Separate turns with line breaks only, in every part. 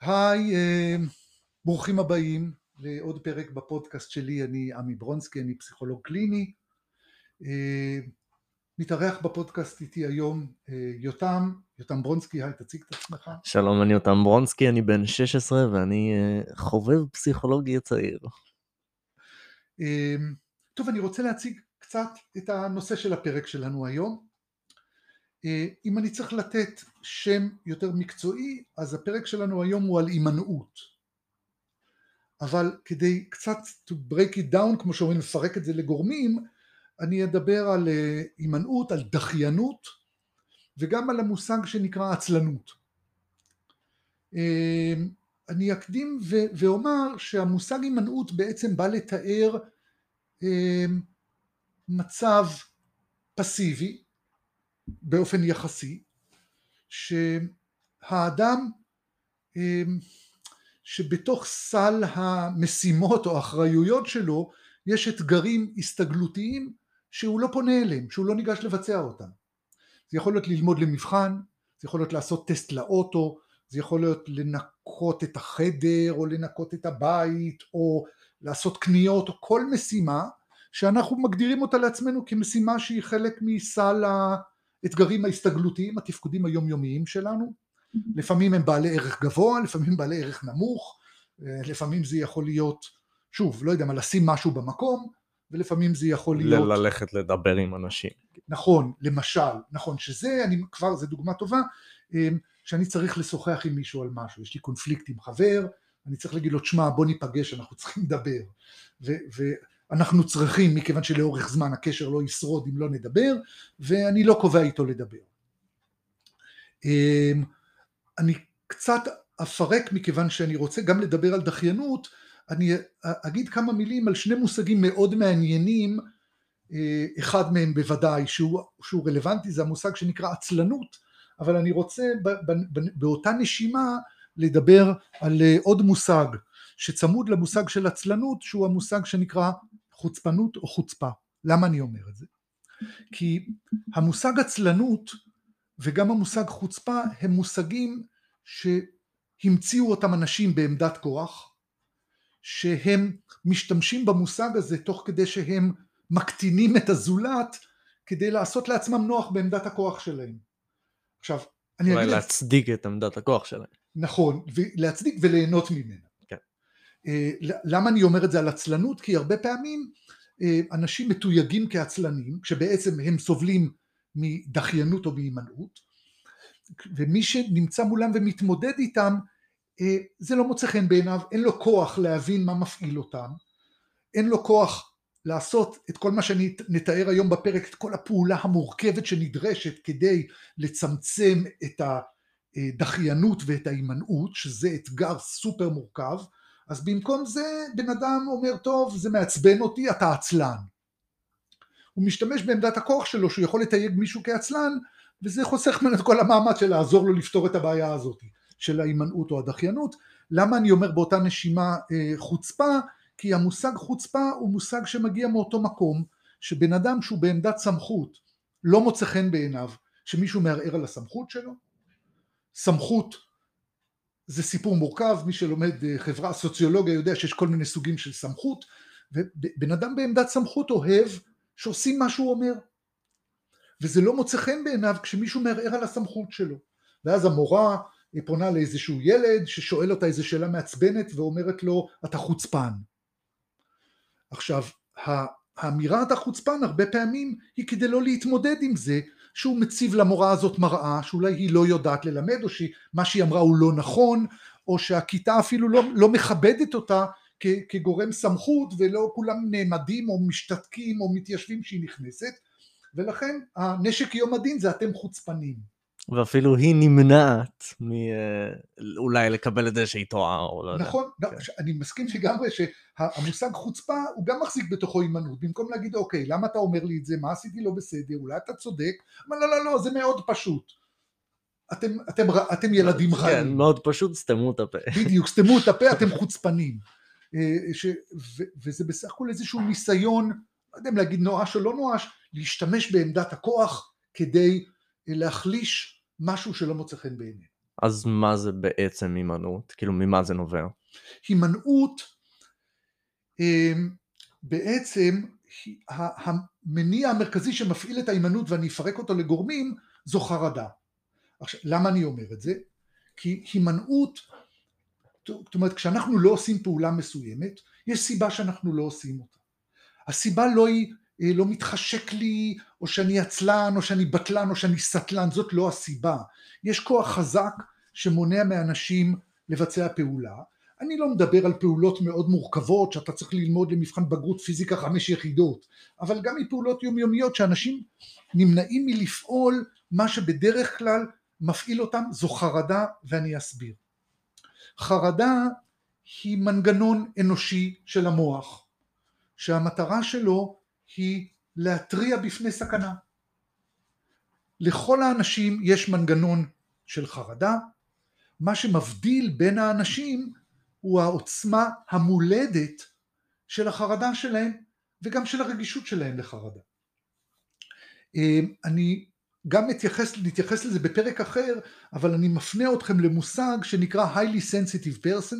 היי, אה, ברוכים הבאים לעוד פרק בפודקאסט שלי, אני עמי ברונסקי, אני פסיכולוג קליני. אה, מתארח בפודקאסט איתי היום אה, יותם, יותם ברונסקי, היי, תציג את עצמך.
שלום, אני יותם ברונסקי, אני בן 16 ואני חובב פסיכולוגיה צעיר.
טוב, אני רוצה להציג קצת את הנושא של הפרק שלנו היום. אה, אם אני צריך לתת שם יותר מקצועי, אז הפרק שלנו היום הוא על הימנעות. אבל כדי קצת to break it down, כמו שאומרים, לפרק את זה לגורמים, אני אדבר על אה, הימנעות, על דחיינות, וגם על המושג שנקרא עצלנות. אה, אני אקדים ואומר שהמושג הימנעות בעצם בא לתאר מצב פסיבי באופן יחסי, שהאדם אמ, שבתוך סל המשימות או האחריויות שלו יש אתגרים הסתגלותיים שהוא לא פונה אליהם, שהוא לא ניגש לבצע אותם. זה יכול להיות ללמוד למבחן, זה יכול להיות לעשות טסט לאוטו, זה יכול להיות לנקות את החדר או לנקות את הבית או לעשות קניות או כל משימה שאנחנו מגדירים אותה לעצמנו כמשימה שהיא חלק מסל האתגרים ההסתגלותיים, התפקודים היומיומיים שלנו. לפעמים הם בעלי ערך גבוה, לפעמים בעלי ערך נמוך, לפעמים זה יכול להיות, שוב, לא יודע מה, לשים משהו במקום, ולפעמים זה יכול להיות...
ללכת לדבר עם אנשים.
נכון, למשל, נכון, שזה, אני כבר, זו דוגמה טובה, אמ, שאני צריך לשוחח עם מישהו על משהו, יש לי קונפליקט עם חבר, אני צריך להגיד לו, תשמע, בוא ניפגש, אנחנו צריכים לדבר. אנחנו צריכים, מכיוון שלאורך זמן הקשר לא ישרוד אם לא נדבר, ואני לא קובע איתו לדבר. אמ, אני קצת אפרק מכיוון שאני רוצה גם לדבר על דחיינות, אני אגיד כמה מילים על שני מושגים מאוד מעניינים, אה, אחד מהם בוודאי שהוא, שהוא רלוונטי, זה המושג שנקרא עצלנות, אבל אני רוצה באותה נשימה לדבר על אה, עוד מושג שצמוד למושג של עצלנות שהוא המושג שנקרא חוצפנות או חוצפה. למה אני אומר את זה? כי המושג עצלנות וגם המושג חוצפה הם מושגים שהמציאו אותם אנשים בעמדת כוח, שהם משתמשים במושג הזה תוך כדי שהם מקטינים את הזולת כדי לעשות לעצמם נוח בעמדת הכוח שלהם.
עכשיו, אני אגיד... אולי להצדיק את עמדת הכוח שלהם.
נכון, להצדיק וליהנות ממנה. אה, למה אני אומר את זה על עצלנות? כי הרבה פעמים אה, אנשים מתויגים כעצלנים, כשבעצם הם סובלים מדחיינות או מהימנעות, ומי שנמצא מולם ומתמודד איתם, אה, זה לא מוצא חן בעיניו, אין לו כוח להבין מה מפעיל אותם, אין לו כוח לעשות את כל מה שאני נתאר היום בפרק, את כל הפעולה המורכבת שנדרשת כדי לצמצם את הדחיינות ואת ההימנעות, שזה אתגר סופר מורכב, אז במקום זה בן אדם אומר טוב זה מעצבן אותי אתה עצלן. הוא משתמש בעמדת הכוח שלו שהוא יכול לתייג מישהו כעצלן וזה חוסך ממנו את כל המאמץ של לעזור לו לפתור את הבעיה הזאת של ההימנעות או הדחיינות. למה אני אומר באותה נשימה אה, חוצפה? כי המושג חוצפה הוא מושג שמגיע מאותו מקום שבן אדם שהוא בעמדת סמכות לא מוצא חן בעיניו שמישהו מערער על הסמכות שלו? סמכות זה סיפור מורכב, מי שלומד אה, חברה, סוציולוגיה יודע שיש כל מיני סוגים של סמכות, ובן אדם בעמדת סמכות אוהב שעושים מה שהוא אומר. וזה לא מוצא חן בעיניו כשמישהו מערער על הסמכות שלו. ואז המורה פונה לאיזשהו ילד ששואל אותה איזו שאלה מעצבנת ואומרת לו אתה חוצפן. עכשיו האמירה אתה חוצפן הרבה פעמים היא כדי לא להתמודד עם זה שהוא מציב למורה הזאת מראה שאולי היא לא יודעת ללמד או שמה שהיא אמרה הוא לא נכון או שהכיתה אפילו לא, לא מכבדת אותה כ, כגורם סמכות ולא כולם נעמדים או משתתקים או מתיישבים שהיא נכנסת. ולכן הנשק יום הדין זה אתם חוצפנים
ואפילו היא נמנעת מאולי לקבל את זה שהיא טועה או לא
יודע. נכון, כן. אני מסכים לגמרי שהמושג חוצפה הוא גם מחזיק בתוכו הימנעות, במקום להגיד אוקיי למה אתה אומר לי את זה, מה עשיתי לא בסדר, אולי אתה צודק, אבל לא לא לא זה מאוד פשוט. אתם, אתם, אתם ילדים
רעים. כן, מאוד פשוט, סתמו את הפה.
בדיוק, סתמו את הפה, אתם חוצפנים. אה, ש, ו, וזה בסך הכל איזשהו ניסיון, לא יודע אם להגיד נואש או לא נואש, להשתמש בעמדת הכוח כדי להחליש משהו שלא מוצא חן בעינינו.
אז מה זה בעצם הימנעות? כאילו ממה זה נובע?
הימנעות אמ, בעצם המניע המרכזי שמפעיל את ההימנעות ואני אפרק אותו לגורמים זו חרדה. עכשיו למה אני אומר את זה? כי הימנעות, זאת אומרת כשאנחנו לא עושים פעולה מסוימת יש סיבה שאנחנו לא עושים אותה. הסיבה לא היא לא מתחשק לי או שאני עצלן או שאני בטלן או שאני סטלן זאת לא הסיבה. יש כוח חזק שמונע מאנשים לבצע פעולה אני לא מדבר על פעולות מאוד מורכבות שאתה צריך ללמוד למבחן בגרות פיזיקה חמש יחידות, אבל גם מפעולות יומיומיות שאנשים נמנעים מלפעול מה שבדרך כלל מפעיל אותם זו חרדה ואני אסביר. חרדה היא מנגנון אנושי של המוח שהמטרה שלו היא להתריע בפני סכנה. לכל האנשים יש מנגנון של חרדה, מה שמבדיל בין האנשים הוא העוצמה המולדת של החרדה שלהם וגם של הרגישות שלהם לחרדה. אמ, אני גם מתייחס, נתייחס לזה בפרק אחר, אבל אני מפנה אתכם למושג שנקרא highly sensitive person,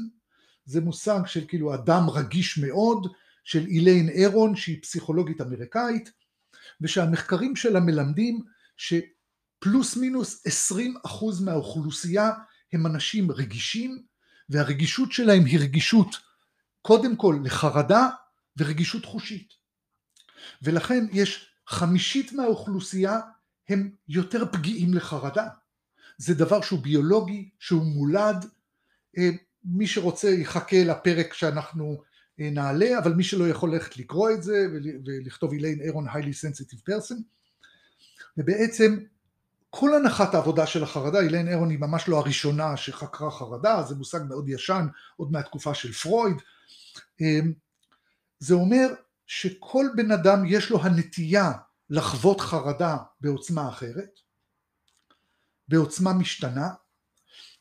זה מושג של כאילו אדם רגיש מאוד, של איליין אירון שהיא פסיכולוגית אמריקאית, ושהמחקרים שלה מלמדים שפלוס מינוס 20% מהאוכלוסייה הם אנשים רגישים והרגישות שלהם היא רגישות קודם כל לחרדה ורגישות חושית. ולכן יש חמישית מהאוכלוסייה הם יותר פגיעים לחרדה. זה דבר שהוא ביולוגי, שהוא מולד, אה, מי שרוצה יחכה לפרק שאנחנו נעלה, אבל מי שלא יכול ללכת לקרוא את זה ולכתוב איליין אירון highly sensitive person, ובעצם כל הנחת העבודה של החרדה, אילן אירון היא ממש לא הראשונה שחקרה חרדה, זה מושג מאוד ישן, עוד מהתקופה של פרויד. אמ, זה אומר שכל בן אדם יש לו הנטייה לחוות חרדה בעוצמה אחרת, בעוצמה משתנה,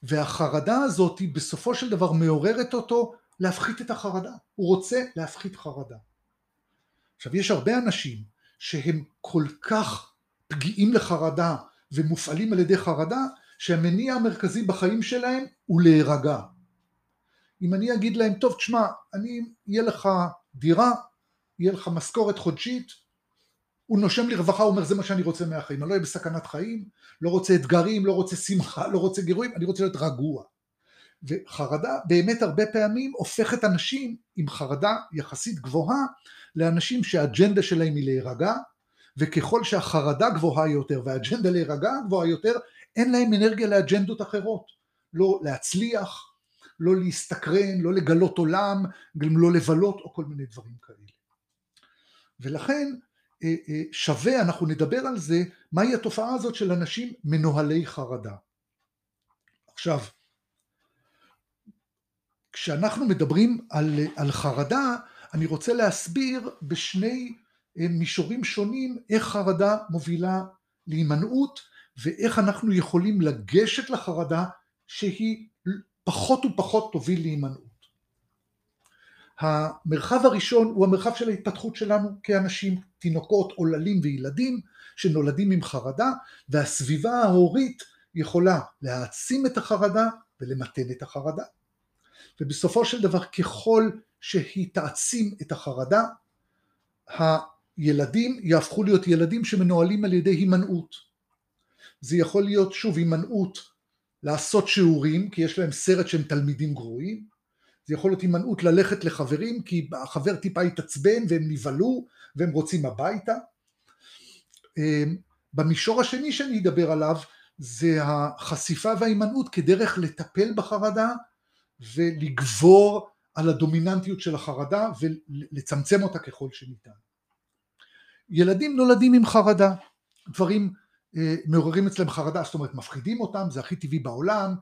והחרדה הזאת בסופו של דבר מעוררת אותו להפחית את החרדה, הוא רוצה להפחית חרדה. עכשיו יש הרבה אנשים שהם כל כך פגיעים לחרדה ומופעלים על ידי חרדה שהמניע המרכזי בחיים שלהם הוא להירגע. אם אני אגיד להם, טוב תשמע, אני, יהיה לך דירה, יהיה לך משכורת חודשית, הוא נושם לרווחה, הוא אומר זה מה שאני רוצה מהחיים, אני לא אהיה בסכנת חיים, לא רוצה אתגרים, לא רוצה שמחה, לא רוצה גירויים, אני רוצה להיות רגוע. וחרדה באמת הרבה פעמים הופכת אנשים עם חרדה יחסית גבוהה לאנשים שהאג'נדה שלהם היא להירגע וככל שהחרדה גבוהה יותר והאג'נדה להירגע גבוהה יותר, אין להם אנרגיה לאג'נדות אחרות. לא להצליח, לא להסתקרן, לא לגלות עולם, גם לא לבלות או כל מיני דברים כאלה. ולכן אה, אה, שווה, אנחנו נדבר על זה, מהי התופעה הזאת של אנשים מנוהלי חרדה. עכשיו, כשאנחנו מדברים על, על חרדה, אני רוצה להסביר בשני מישורים שונים איך חרדה מובילה להימנעות ואיך אנחנו יכולים לגשת לחרדה שהיא פחות ופחות תוביל להימנעות. המרחב הראשון הוא המרחב של ההתפתחות שלנו כאנשים, תינוקות, עוללים וילדים שנולדים עם חרדה והסביבה ההורית יכולה להעצים את החרדה ולמתן את החרדה. ובסופו של דבר ככל שהיא תעצים את החרדה, ילדים יהפכו להיות ילדים שמנוהלים על ידי הימנעות. זה יכול להיות שוב הימנעות לעשות שיעורים כי יש להם סרט שהם תלמידים גרועים, זה יכול להיות הימנעות ללכת לחברים כי החבר טיפה התעצבן והם נבהלו והם רוצים הביתה. אמ, במישור השני שאני אדבר עליו זה החשיפה וההימנעות כדרך לטפל בחרדה ולגבור על הדומיננטיות של החרדה ולצמצם אותה ככל שניתן. ילדים נולדים עם חרדה, דברים אה, מעוררים אצלם חרדה, זאת אומרת מפחידים אותם, זה הכי טבעי בעולם,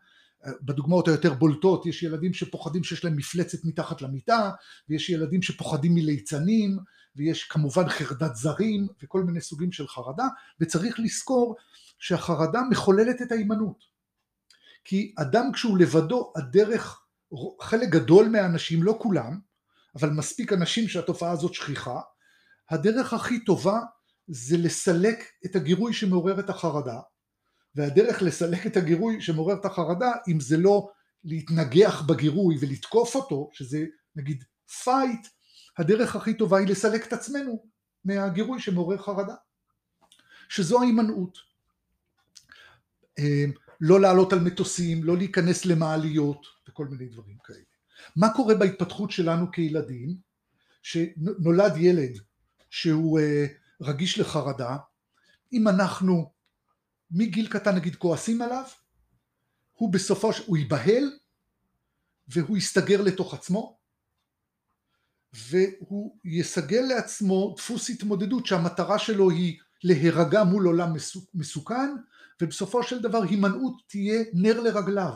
אה, בדוגמאות היותר בולטות יש ילדים שפוחדים שיש להם מפלצת מתחת למיטה, ויש ילדים שפוחדים מליצנים, ויש כמובן חרדת זרים וכל מיני סוגים של חרדה, וצריך לזכור שהחרדה מחוללת את ההימנעות. כי אדם כשהוא לבדו, הדרך, חלק גדול מהאנשים, לא כולם, אבל מספיק אנשים שהתופעה הזאת שכיחה, הדרך הכי טובה זה לסלק את הגירוי שמעורר את החרדה והדרך לסלק את הגירוי שמעורר את החרדה, אם זה לא להתנגח בגירוי ולתקוף אותו, שזה נגיד fight, הדרך הכי טובה היא לסלק את עצמנו מהגירוי שמעורר חרדה, שזו ההימנעות. לא לעלות על מטוסים, לא להיכנס למעליות וכל מיני דברים כאלה. מה קורה בהתפתחות שלנו כילדים, שנולד ילד שהוא אה, רגיש לחרדה, אם אנחנו מגיל קטן נגיד כועסים עליו, הוא בסופו של... הוא ייבהל והוא יסתגר לתוך עצמו והוא יסגל לעצמו דפוס התמודדות שהמטרה שלו היא להירגע מול עולם מסוכן ובסופו של דבר הימנעות תהיה נר לרגליו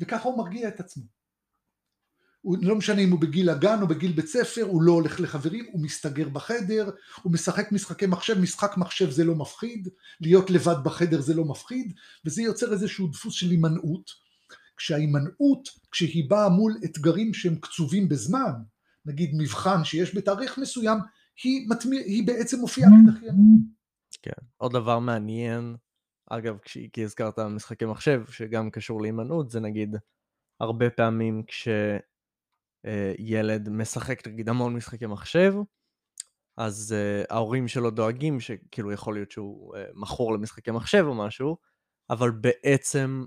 וככה הוא מרגיע את עצמו הוא לא משנה אם הוא בגיל הגן או בגיל בית ספר, הוא לא הולך לחברים, הוא מסתגר בחדר, הוא משחק משחקי מחשב, משחק מחשב זה לא מפחיד, להיות לבד בחדר זה לא מפחיד, וזה יוצר איזשהו דפוס של הימנעות. כשההימנעות, כשהיא באה מול אתגרים שהם קצובים בזמן, נגיד מבחן שיש בתאריך מסוים, היא, מתמיר, היא בעצם מופיעה כדחיינות.
כן, עוד דבר מעניין, אגב, כי הזכרת משחקי מחשב, שגם קשור להימנעות, זה נגיד הרבה פעמים כש... אה, משחק נגיד המון משחקי מחשב, אז uh, ההורים שלו דואגים שכאילו יכול להיות שהוא uh, מכור למשחקי מחשב או משהו, אבל בעצם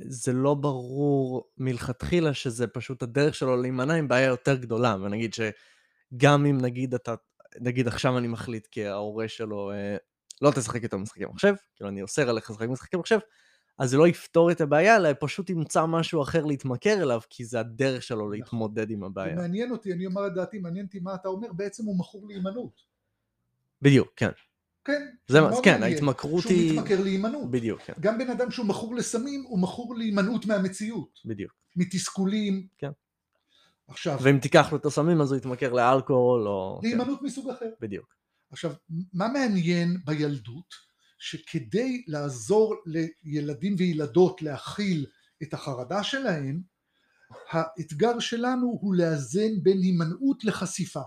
זה לא ברור מלכתחילה שזה פשוט הדרך שלו להימנע עם בעיה יותר גדולה, ונגיד שגם אם נגיד אתה, נגיד עכשיו אני מחליט כי ההורה שלו uh, לא תשחק יותר משחקי מחשב, כאילו אני אוסר עליך לשחק משחקי מחשב, אז זה לא יפתור את הבעיה, אלא פשוט ימצא משהו אחר להתמכר אליו, כי זה הדרך שלו נכון. להתמודד עם הבעיה.
מעניין אותי, אני אומר את דעתי, מעניין אותי מה אתה אומר, בעצם הוא מכור להימנעות.
בדיוק, כן.
כן,
זה מה, כן, ההתמכרות
היא... שהוא מתמכר להימנעות.
בדיוק, כן.
גם בן אדם שהוא מכור לסמים, הוא מכור להימנעות מהמציאות.
בדיוק.
מתסכולים.
כן. עכשיו... ואם תיקח לו את הסמים, אז הוא יתמכר לאלכוהול או...
להימנעות כן. מסוג אחר.
בדיוק.
עכשיו, מה מעניין בילדות? שכדי לעזור לילדים וילדות להכיל את החרדה שלהם, האתגר שלנו הוא לאזן בין הימנעות לחשיפה.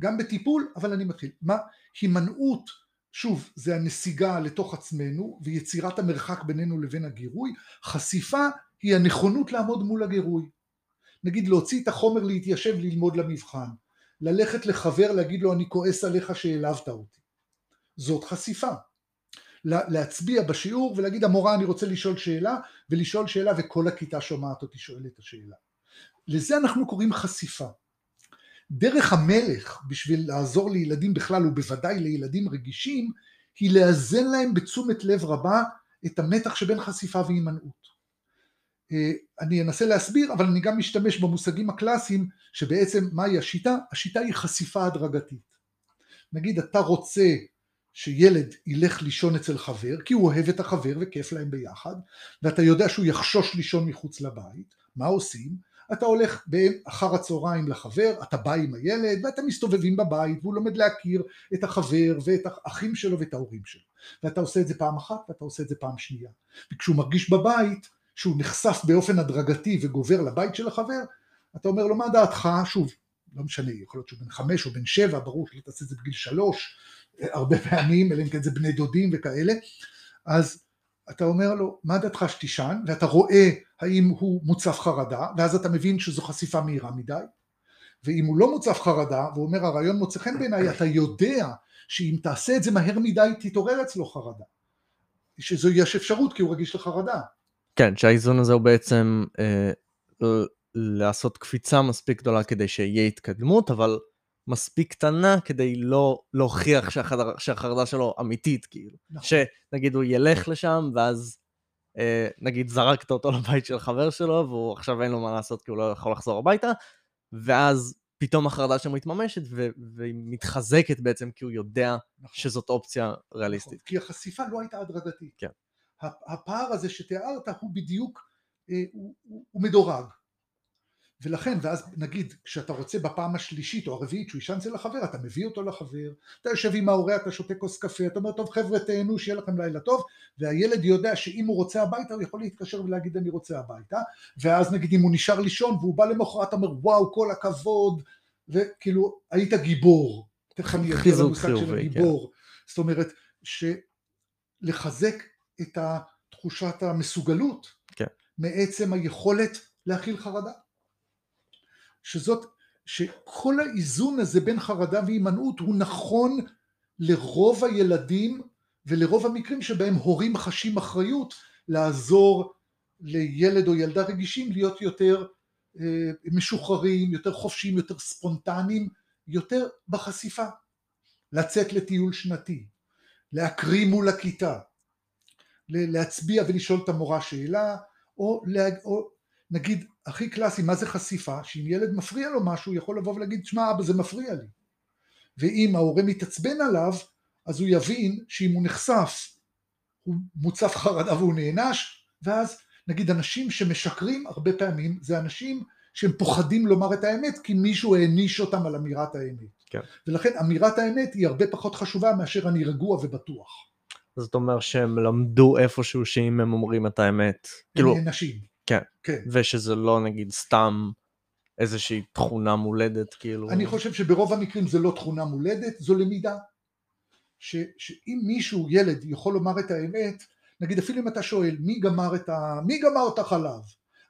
גם בטיפול, אבל אני מתחיל. מה? הימנעות, שוב, זה הנסיגה לתוך עצמנו ויצירת המרחק בינינו לבין הגירוי. חשיפה היא הנכונות לעמוד מול הגירוי. נגיד להוציא את החומר להתיישב ללמוד למבחן. ללכת לחבר להגיד לו אני כועס עליך שהעלבת אותי. זאת חשיפה. להצביע בשיעור ולהגיד המורה אני רוצה לשאול שאלה ולשאול שאלה וכל הכיתה שומעת אותי שואל את השאלה. לזה אנחנו קוראים חשיפה. דרך המלך בשביל לעזור לילדים בכלל ובוודאי לילדים רגישים היא לאזן להם בתשומת לב רבה את המתח שבין חשיפה והימנעות. אה, אני אנסה להסביר אבל אני גם משתמש במושגים הקלאסיים שבעצם מהי השיטה? השיטה היא חשיפה הדרגתית. נגיד אתה רוצה שילד ילך לישון אצל חבר, כי הוא אוהב את החבר וכיף להם ביחד, ואתה יודע שהוא יחשוש לישון מחוץ לבית, מה עושים? אתה הולך אחר הצהריים לחבר, אתה בא עם הילד ואתם מסתובבים בבית והוא לומד להכיר את החבר ואת האחים שלו ואת ההורים שלו ואתה עושה את זה פעם אחת ואתה עושה את זה פעם שנייה וכשהוא מרגיש בבית שהוא נחשף באופן הדרגתי וגובר לבית של החבר אתה אומר לו מה דעתך שוב לא משנה יכול להיות שהוא בן חמש או בן שבע ברור שלא תעשה את זה בגיל שלוש הרבה פעמים, אלא אם כן זה בני דודים וכאלה, אז אתה אומר לו, מה דעתך שתישן? ואתה רואה האם הוא מוצף חרדה, ואז אתה מבין שזו חשיפה מהירה מדי, ואם הוא לא מוצף חרדה, והוא אומר הרעיון מוצא חן בעיניי, אתה יודע שאם תעשה את זה מהר מדי תתעורר אצלו חרדה. שזו יש אפשרות כי הוא רגיש לחרדה.
כן, שהאיזון הזה הוא בעצם אה, לעשות קפיצה מספיק גדולה כדי שיהיה התקדמות, אבל מספיק קטנה כדי לא להוכיח שהחדר, שהחרדה שלו אמיתית, כאילו. נכון. שנגיד הוא ילך לשם, ואז אה, נגיד זרקת אותו לבית של חבר שלו, והוא עכשיו אין לו מה לעשות כי הוא לא יכול לחזור הביתה, ואז פתאום החרדה שלו מתממשת ו- והיא מתחזקת בעצם כי הוא יודע נכון. שזאת אופציה ריאליסטית. נכון,
כי החשיפה לא הייתה הדרגתית.
כן.
הפער הזה שתיארת הוא בדיוק, אה, הוא, הוא, הוא מדורג. ולכן, ואז נגיד, כשאתה רוצה בפעם השלישית או הרביעית שהוא יישן אצל החבר, אתה מביא אותו לחבר, אתה יושב עם ההורה, אתה שותה כוס קפה, אתה אומר, טוב חבר'ה תהנו, שיהיה לכם לילה טוב, והילד יודע שאם הוא רוצה הביתה, הוא יכול להתקשר ולהגיד אני רוצה הביתה, ואז נגיד אם הוא נשאר לישון והוא בא למחרת, אתה אומר, וואו, כל הכבוד, וכאילו, היית גיבור, תכף אני אגיע למושג של הגיבור, כן. זאת אומרת, ש... את תחושת המסוגלות כן. מעצם היכולת להכיל חרדה. שזאת, שכל האיזון הזה בין חרדה והימנעות הוא נכון לרוב הילדים ולרוב המקרים שבהם הורים חשים אחריות לעזור לילד או ילדה רגישים להיות יותר אה, משוחררים, יותר חופשיים, יותר ספונטניים, יותר בחשיפה. לצאת לטיול שנתי, להקריא מול הכיתה, להצביע ולשאול את המורה שאלה, או, לה, או נגיד הכי קלאסי, מה זה חשיפה? שאם ילד מפריע לו משהו, הוא יכול לבוא ולהגיד, שמע אבא זה מפריע לי. ואם ההורה מתעצבן עליו, אז הוא יבין שאם הוא נחשף, הוא מוצף חרדה והוא נענש, ואז נגיד אנשים שמשקרים הרבה פעמים זה אנשים שהם פוחדים לומר את האמת כי מישהו העניש אותם על אמירת האמת. כן. ולכן אמירת האמת היא הרבה פחות חשובה מאשר אני רגוע ובטוח.
זאת אומרת שהם למדו איפשהו שאם הם אומרים את האמת.
כאילו, נענשים.
כן. כן. ושזה לא נגיד סתם איזושהי תכונה מולדת כאילו.
אני חושב שברוב המקרים זה לא תכונה מולדת, זו למידה. ש, שאם מישהו, ילד, יכול לומר את האמת, נגיד אפילו אם אתה שואל מי גמר את ה... מי גמר את החלב?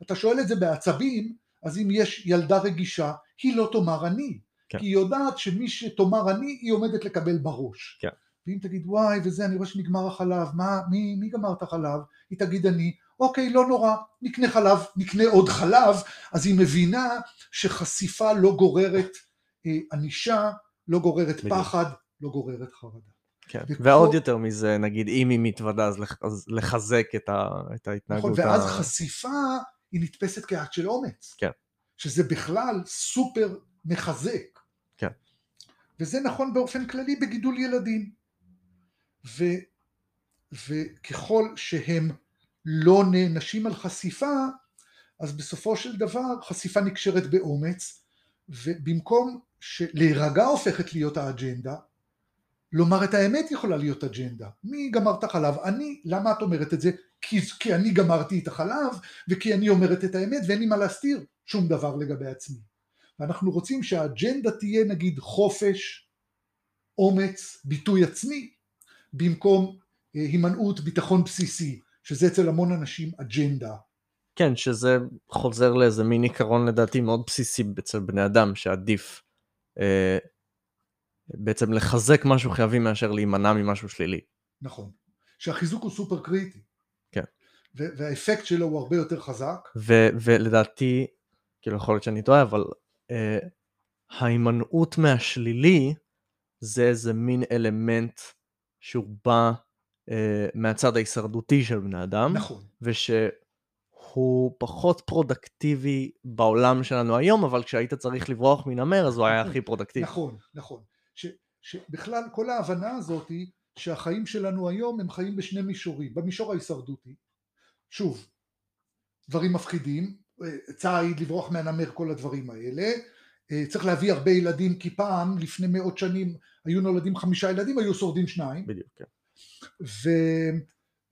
אתה שואל את זה בעצבים, אז אם יש ילדה רגישה, היא לא תאמר אני. כן. כי היא יודעת שמי שתאמר אני, היא עומדת לקבל בראש. כן. ואם תגיד וואי וזה, אני רואה שנגמר החלב, מה, מי, מי גמר את החלב? היא תגיד אני, אוקיי, לא נורא, נקנה חלב, נקנה עוד חלב, אז היא מבינה שחשיפה לא גוררת אה, ענישה, לא גוררת בדיוק. פחד, לא גוררת חרדה.
כן. וכל... ועוד יותר מזה, נגיד, אם היא מתוודה, אז, לח... אז לחזק את, ה... את ההתנהגות.
נכון, ואז ה... חשיפה היא נתפסת כאקט של אומץ. כן. שזה בכלל סופר מחזק. כן. וזה נכון באופן כללי בגידול ילדים. ו... וככל שהם לא נענשים על חשיפה, אז בסופו של דבר חשיפה נקשרת באומץ, ובמקום שלהירגע הופכת להיות האג'נדה, לומר את האמת יכולה להיות אג'נדה. מי גמר את החלב? אני. למה את אומרת את זה? כי, כי אני גמרתי את החלב, וכי אני אומרת את האמת, ואין לי מה להסתיר שום דבר לגבי עצמי. ואנחנו רוצים שהאג'נדה תהיה נגיד חופש, אומץ, ביטוי עצמי, במקום אה, הימנעות ביטחון בסיסי, שזה אצל המון אנשים אג'נדה.
כן, שזה חוזר לאיזה מין עיקרון לדעתי מאוד בסיסי אצל בני אדם, שעדיף אה, בעצם לחזק משהו חיובי מאשר להימנע ממשהו שלילי.
נכון. שהחיזוק הוא סופר קריטי. כן. והאפקט שלו הוא הרבה יותר חזק.
ולדעתי, כאילו יכול להיות שאני טועה, אבל אה, ההימנעות מהשלילי זה איזה מין אלמנט שהוא בא אה, מהצד ההישרדותי של בני אדם.
נכון.
ושהוא פחות פרודקטיבי בעולם שלנו היום, אבל כשהיית צריך לברוח מנמר אז הוא היה הכי פרודקטיבי.
נכון, נכון. ש, שבכלל כל ההבנה הזאת היא שהחיים שלנו היום הם חיים בשני מישורים. במישור ההישרדותי, שוב, דברים מפחידים, אה, ציד, לברוח מהנמר, כל הדברים האלה. אה, צריך להביא הרבה ילדים כי פעם, לפני מאות שנים, היו נולדים חמישה ילדים, היו שורדים שניים.
בדיוק, כן.
ו...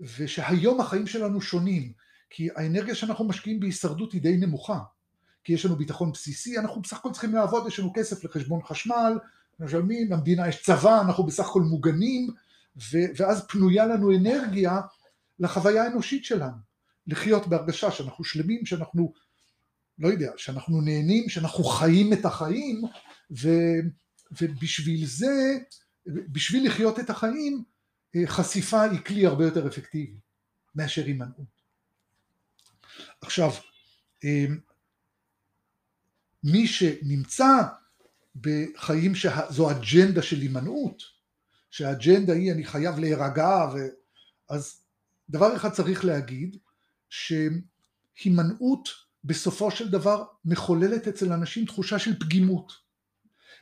ושהיום החיים שלנו שונים, כי האנרגיה שאנחנו משקיעים בהישרדות היא די נמוכה. כי יש לנו ביטחון בסיסי, אנחנו בסך הכל צריכים לעבוד, יש לנו כסף לחשבון חשמל, משלמים, למדינה יש צבא, אנחנו בסך הכל מוגנים, ו, ואז פנויה לנו אנרגיה לחוויה האנושית שלנו, לחיות בהרגשה שאנחנו שלמים, שאנחנו, לא יודע, שאנחנו נהנים, שאנחנו חיים את החיים, ו, ובשביל זה, בשביל לחיות את החיים, חשיפה היא כלי הרבה יותר אפקטיבי מאשר הימנעות. עכשיו, מי שנמצא בחיים שזו אג'נדה של הימנעות, שהאג'נדה היא אני חייב להירגע, ו... אז דבר אחד צריך להגיד, שהימנעות בסופו של דבר מחוללת אצל אנשים תחושה של פגימות.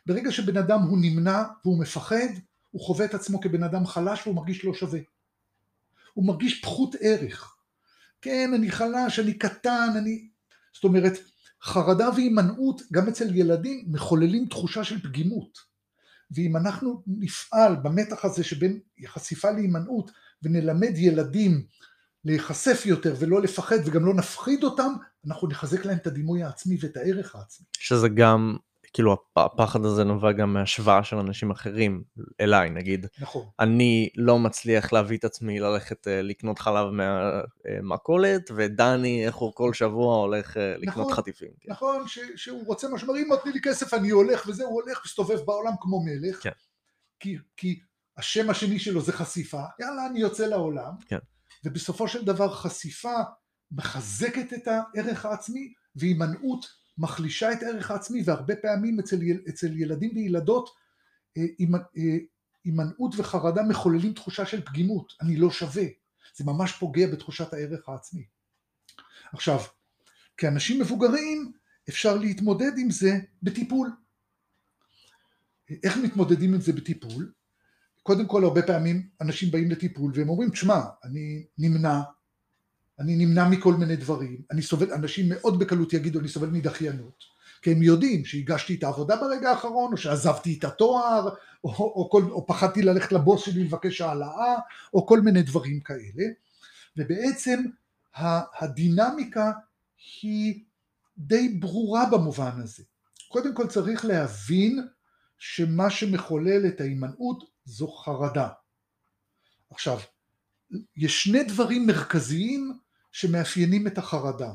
ברגע שבן אדם הוא נמנע והוא מפחד, הוא חווה את עצמו כבן אדם חלש והוא מרגיש לא שווה. הוא מרגיש פחות ערך. כן, אני חלש, אני קטן, אני... זאת אומרת, חרדה והימנעות גם אצל ילדים מחוללים תחושה של פגימות. ואם אנחנו נפעל במתח הזה שבין חשיפה להימנעות ונלמד ילדים להיחשף יותר ולא לפחד וגם לא נפחיד אותם, אנחנו נחזק להם את הדימוי העצמי ואת הערך העצמי.
שזה גם כאילו הפחד הזה נובע גם מהשוואה של אנשים אחרים אליי, נגיד.
נכון.
אני לא מצליח להביא את עצמי ללכת אה, לקנות חלב מהמכולת, ודני, איך הוא כל שבוע הולך אה, לקנות
נכון,
חטיפים. כן.
נכון, ש, שהוא רוצה משהו, אם נותני לי כסף אני הולך וזה, הוא הולך, מסתובב בעולם כמו מלך.
כן.
כי, כי השם השני שלו זה חשיפה, יאללה אני יוצא לעולם.
כן.
ובסופו של דבר חשיפה מחזקת את הערך העצמי, והימנעות מחלישה את הערך העצמי, והרבה פעמים אצל, אצל ילדים וילדות אה, אה, הימנעות וחרדה מחוללים תחושה של פגימות, אני לא שווה, זה ממש פוגע בתחושת הערך העצמי. עכשיו, כאנשים מבוגרים אפשר להתמודד עם זה בטיפול. איך מתמודדים עם זה בטיפול? קודם כל הרבה פעמים אנשים באים לטיפול והם אומרים, תשמע, אני נמנע, אני נמנע מכל מיני דברים, אני סובל, אנשים מאוד בקלות יגידו אני סובל מדחיינות, כי הם יודעים שהגשתי את העבודה ברגע האחרון, או שעזבתי את התואר, או, או, כל, או פחדתי ללכת לבוס שלי לבקש העלאה, או כל מיני דברים כאלה, ובעצם הדינמיקה היא די ברורה במובן הזה. קודם כל צריך להבין שמה שמחולל את ההימנעות זו חרדה. עכשיו, יש שני דברים מרכזיים שמאפיינים את החרדה.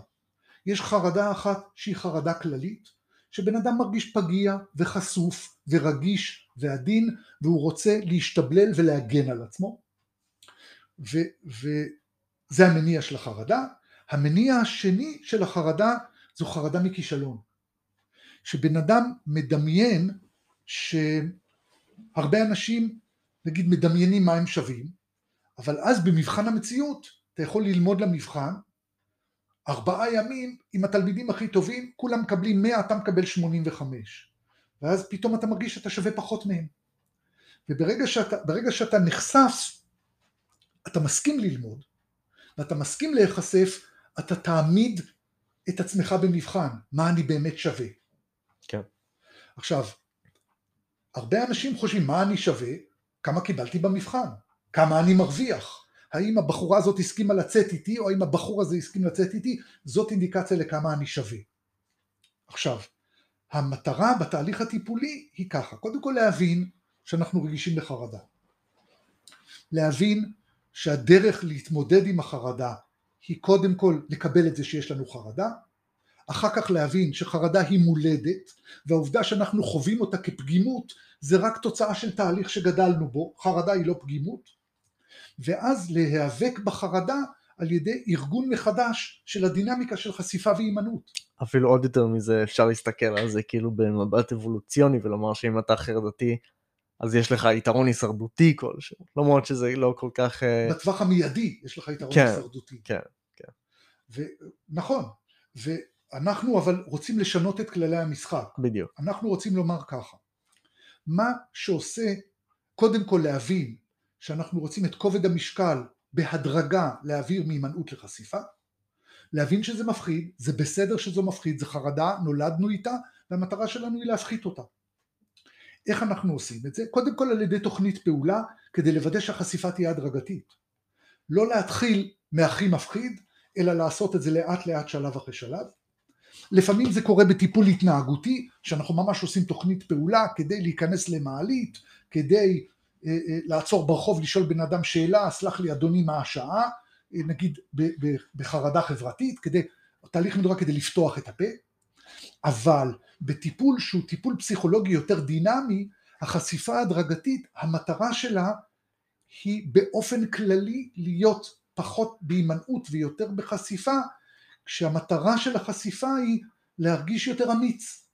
יש חרדה אחת שהיא חרדה כללית, שבן אדם מרגיש פגיע וחשוף ורגיש ועדין והוא רוצה להשתבלל ולהגן על עצמו ו- וזה המניע של החרדה. המניע השני של החרדה זו חרדה מכישלון. שבן אדם מדמיין שהרבה אנשים נגיד מדמיינים מה הם שווים, אבל אז במבחן המציאות אתה יכול ללמוד למבחן, ארבעה ימים עם התלמידים הכי טובים, כולם מקבלים 100, אתה מקבל 85. ואז פתאום אתה מרגיש שאתה שווה פחות מהם. וברגע שאתה, שאתה נחשף, אתה מסכים ללמוד, ואתה מסכים להיחשף, אתה תעמיד את עצמך במבחן, מה אני באמת שווה.
כן.
עכשיו, הרבה אנשים חושבים מה אני שווה, כמה קיבלתי במבחן, כמה אני מרוויח, האם הבחורה הזאת הסכימה לצאת איתי או האם הבחור הזה הסכים לצאת איתי, זאת אינדיקציה לכמה אני שווה. עכשיו, המטרה בתהליך הטיפולי היא ככה, קודם כל להבין שאנחנו רגישים לחרדה. להבין שהדרך להתמודד עם החרדה היא קודם כל לקבל את זה שיש לנו חרדה, אחר כך להבין שחרדה היא מולדת והעובדה שאנחנו חווים אותה כפגימות זה רק תוצאה של תהליך שגדלנו בו, חרדה היא לא פגימות, ואז להיאבק בחרדה על ידי ארגון מחדש של הדינמיקה של חשיפה והימנעות.
אפילו עוד יותר מזה אפשר להסתכל על זה כאילו במבט אבולוציוני ולומר שאם אתה חרדתי אז יש לך יתרון הישרדותי כלשהו, למרות שזה לא כל כך... אה,
בטווח המיידי יש לך יתרון כן, הישרדותי.
כן, כן.
נכון, ואנחנו אבל רוצים לשנות את כללי המשחק.
בדיוק.
אנחנו רוצים לומר ככה, מה שעושה קודם כל להבין שאנחנו רוצים את כובד המשקל בהדרגה להעביר מהימנעות לחשיפה, להבין שזה מפחיד, זה בסדר שזו מפחיד, זה חרדה, נולדנו איתה והמטרה שלנו היא להפחית אותה. איך אנחנו עושים את זה? קודם כל על ידי תוכנית פעולה כדי לוודא שהחשיפה תהיה הדרגתית. לא להתחיל מהכי מפחיד, אלא לעשות את זה לאט לאט שלב אחרי שלב. לפעמים זה קורה בטיפול התנהגותי, שאנחנו ממש עושים תוכנית פעולה כדי להיכנס למעלית, כדי לעצור ברחוב לשאול בן אדם שאלה, סלח לי אדוני מה השעה, אה, נגיד בחרדה חברתית, כדי, תהליך מדורג כדי לפתוח את הפה, אבל בטיפול שהוא טיפול פסיכולוגי יותר דינמי, החשיפה ההדרגתית, המטרה שלה היא באופן כללי להיות פחות בהימנעות ויותר בחשיפה, כשהמטרה של החשיפה היא להרגיש יותר אמיץ,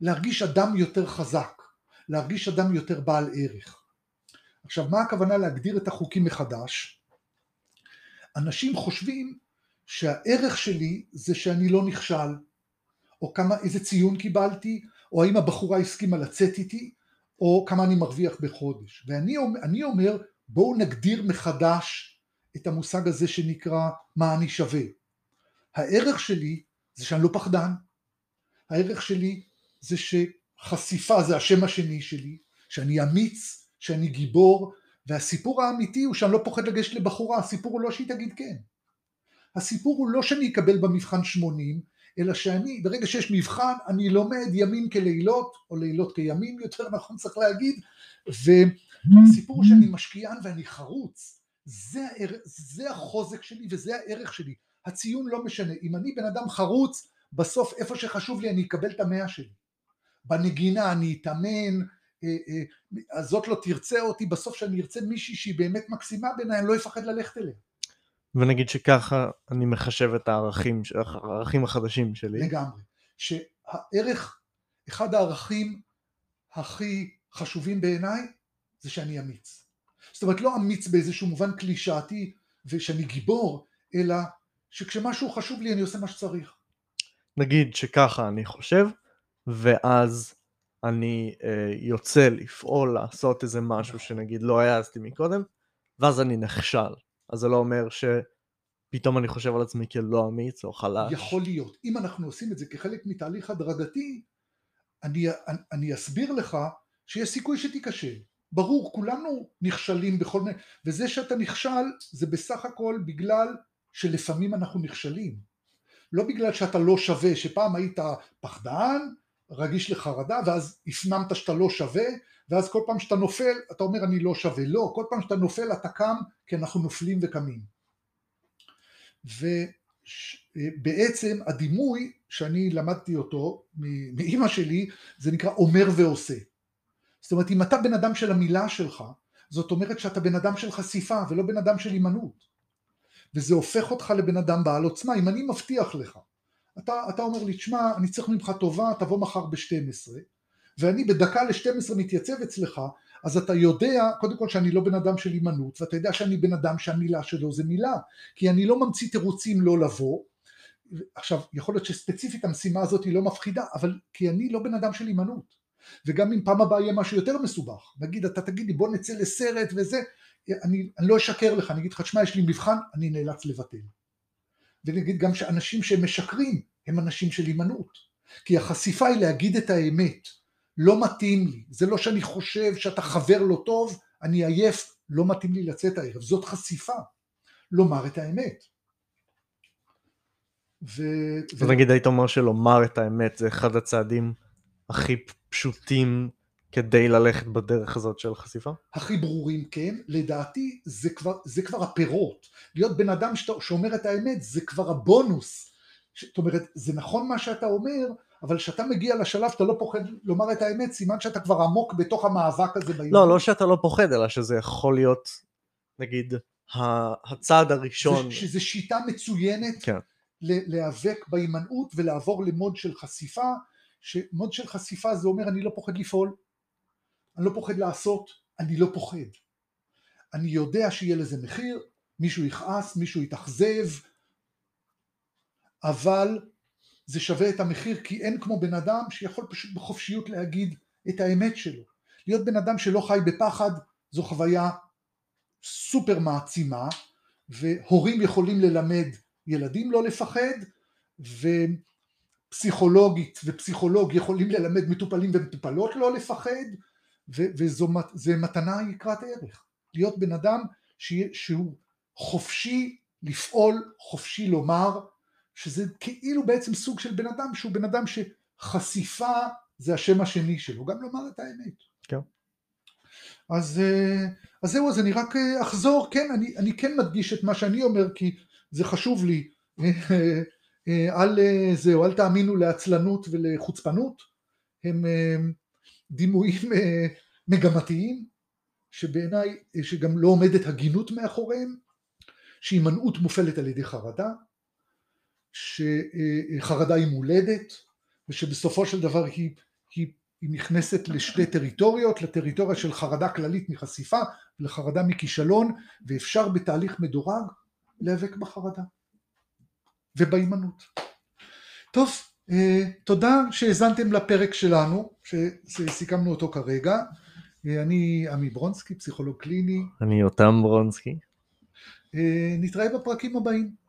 להרגיש אדם יותר חזק, להרגיש אדם יותר בעל ערך. עכשיו מה הכוונה להגדיר את החוקים מחדש? אנשים חושבים שהערך שלי זה שאני לא נכשל, או כמה, איזה ציון קיבלתי, או האם הבחורה הסכימה לצאת איתי, או כמה אני מרוויח בחודש. ואני אומר בואו נגדיר מחדש את המושג הזה שנקרא מה אני שווה. הערך שלי זה שאני לא פחדן, הערך שלי זה שחשיפה זה השם השני שלי, שאני אמיץ, שאני גיבור, והסיפור האמיתי הוא שאני לא פוחד לגשת לבחורה, הסיפור הוא לא שהיא תגיד כן. הסיפור הוא לא שאני אקבל במבחן 80, אלא שאני, ברגע שיש מבחן, אני לומד ימים כלילות, או לילות כימים יותר נכון צריך להגיד, והסיפור שאני משקיען ואני חרוץ, זה, זה החוזק שלי וזה הערך שלי. הציון לא משנה, אם אני בן אדם חרוץ, בסוף איפה שחשוב לי אני אקבל את המאה שלי. בנגינה אני אתאמן, אה, אה, זאת לא תרצה אותי, בסוף שאני ארצה מישהי שהיא באמת מקסימה בעיניי, אני לא אפחד ללכת אליה.
ונגיד שככה אני מחשב את הערכים, הערכים החדשים שלי.
לגמרי. שהערך, אחד הערכים הכי חשובים בעיניי, זה שאני אמיץ. זאת אומרת, לא אמיץ באיזשהו מובן קלישאתי ושאני גיבור, אלא שכשמשהו חשוב לי אני עושה מה שצריך.
נגיד שככה אני חושב, ואז אני אה, יוצא לפעול, לעשות איזה משהו שנגיד לא העזתי מקודם, ואז אני נכשל. אז זה לא אומר שפתאום אני חושב על עצמי כלא אמיץ או חלש.
יכול להיות. אם אנחנו עושים את זה כחלק מתהליך הדרגתי, אני, אני, אני אסביר לך שיש סיכוי שתיכשל. ברור, כולנו נכשלים בכל מיני, וזה שאתה נכשל זה בסך הכל בגלל שלפעמים אנחנו נכשלים. לא בגלל שאתה לא שווה, שפעם היית פחדן, רגיש לחרדה, ואז הפנמת שאתה לא שווה, ואז כל פעם שאתה נופל, אתה אומר אני לא שווה. לא, כל פעם שאתה נופל אתה קם, כי אנחנו נופלים וקמים. ובעצם הדימוי שאני למדתי אותו מאימא שלי, זה נקרא אומר ועושה. זאת אומרת, אם אתה בן אדם של המילה שלך, זאת אומרת שאתה בן אדם של חשיפה ולא בן אדם של הימנעות. וזה הופך אותך לבן אדם בעל עוצמה. אם אני מבטיח לך, אתה, אתה אומר לי, תשמע, אני צריך ממך טובה, תבוא מחר ב-12, ואני בדקה ל-12 מתייצב אצלך, אז אתה יודע, קודם כל שאני לא בן אדם של הימנעות, ואתה יודע שאני בן אדם שהמילה שלו זה מילה, כי אני לא ממציא תירוצים לא לבוא, עכשיו, יכול להיות שספציפית המשימה הזאת היא לא מפחידה, אבל כי אני לא בן אדם של הימנעות. וגם אם פעם הבאה יהיה משהו יותר מסובך, נגיד אתה תגיד לי בוא נצא לסרט וזה, אני, אני לא אשקר לך, אני אגיד לך, תשמע יש לי מבחן, אני נאלץ לבטל. ונגיד גם שאנשים שהם משקרים הם אנשים של הימנעות. כי החשיפה היא להגיד את האמת, לא מתאים לי, זה לא שאני חושב שאתה חבר לא טוב, אני עייף, לא מתאים לי לצאת הערב, זאת חשיפה, לומר את האמת.
ו... ו... נגיד היית אומר שלומר את האמת זה אחד הצעדים הכי פשוטים כדי ללכת בדרך הזאת של חשיפה?
הכי ברורים כן, לדעתי זה כבר, זה כבר הפירות. להיות בן אדם שאומר את האמת זה כבר הבונוס. זאת אומרת, זה נכון מה שאתה אומר, אבל כשאתה מגיע לשלב שאתה לא פוחד לומר את האמת, סימן שאתה כבר עמוק בתוך המאבק הזה
בעניין. לא, לא שאתה לא פוחד, אלא שזה יכול להיות, נגיד, הצעד הראשון.
שזה שיטה מצוינת כן. להיאבק בהימנעות ולעבור למוד של חשיפה, שמוד של חשיפה זה אומר אני לא פוחד לפעול, אני לא פוחד לעשות, אני לא פוחד. אני יודע שיהיה לזה מחיר, מישהו יכעס, מישהו יתאכזב, אבל זה שווה את המחיר כי אין כמו בן אדם שיכול פשוט בחופשיות להגיד את האמת שלו. להיות בן אדם שלא חי בפחד זו חוויה סופר מעצימה והורים יכולים ללמד ילדים לא לפחד ופסיכולוגית ופסיכולוג יכולים ללמד מטופלים ומטופלות לא לפחד וזו מתנה יקרת ערך. להיות בן אדם שהוא חופשי לפעול, חופשי לומר, שזה כאילו בעצם סוג של בן אדם שהוא בן אדם שחשיפה זה השם השני שלו, גם לומר את האמת.
כן.
אז, אה, אז זהו, אז אני רק אה, אחזור, כן, אני, אני כן מדגיש את מה שאני אומר, כי זה חשוב לי. אה, אל זהו, אל תאמינו לעצלנות ולחוצפנות, הם דימויים מגמתיים, שבעיניי, שגם לא עומדת הגינות מאחוריהם, שהימנעות מופעלת על ידי חרדה, שחרדה היא מולדת ושבסופו של דבר היא, היא, היא נכנסת לשתי טריטוריות, לטריטוריה של חרדה כללית מחשיפה ולחרדה מכישלון ואפשר בתהליך מדורג להיאבק בחרדה ובהימנעות. טוב, אה, תודה שהאזנתם לפרק שלנו, שסיכמנו אותו כרגע. אה, אני עמי ברונסקי, פסיכולוג קליני.
אני יותם ברונסקי.
אה, נתראה בפרקים הבאים.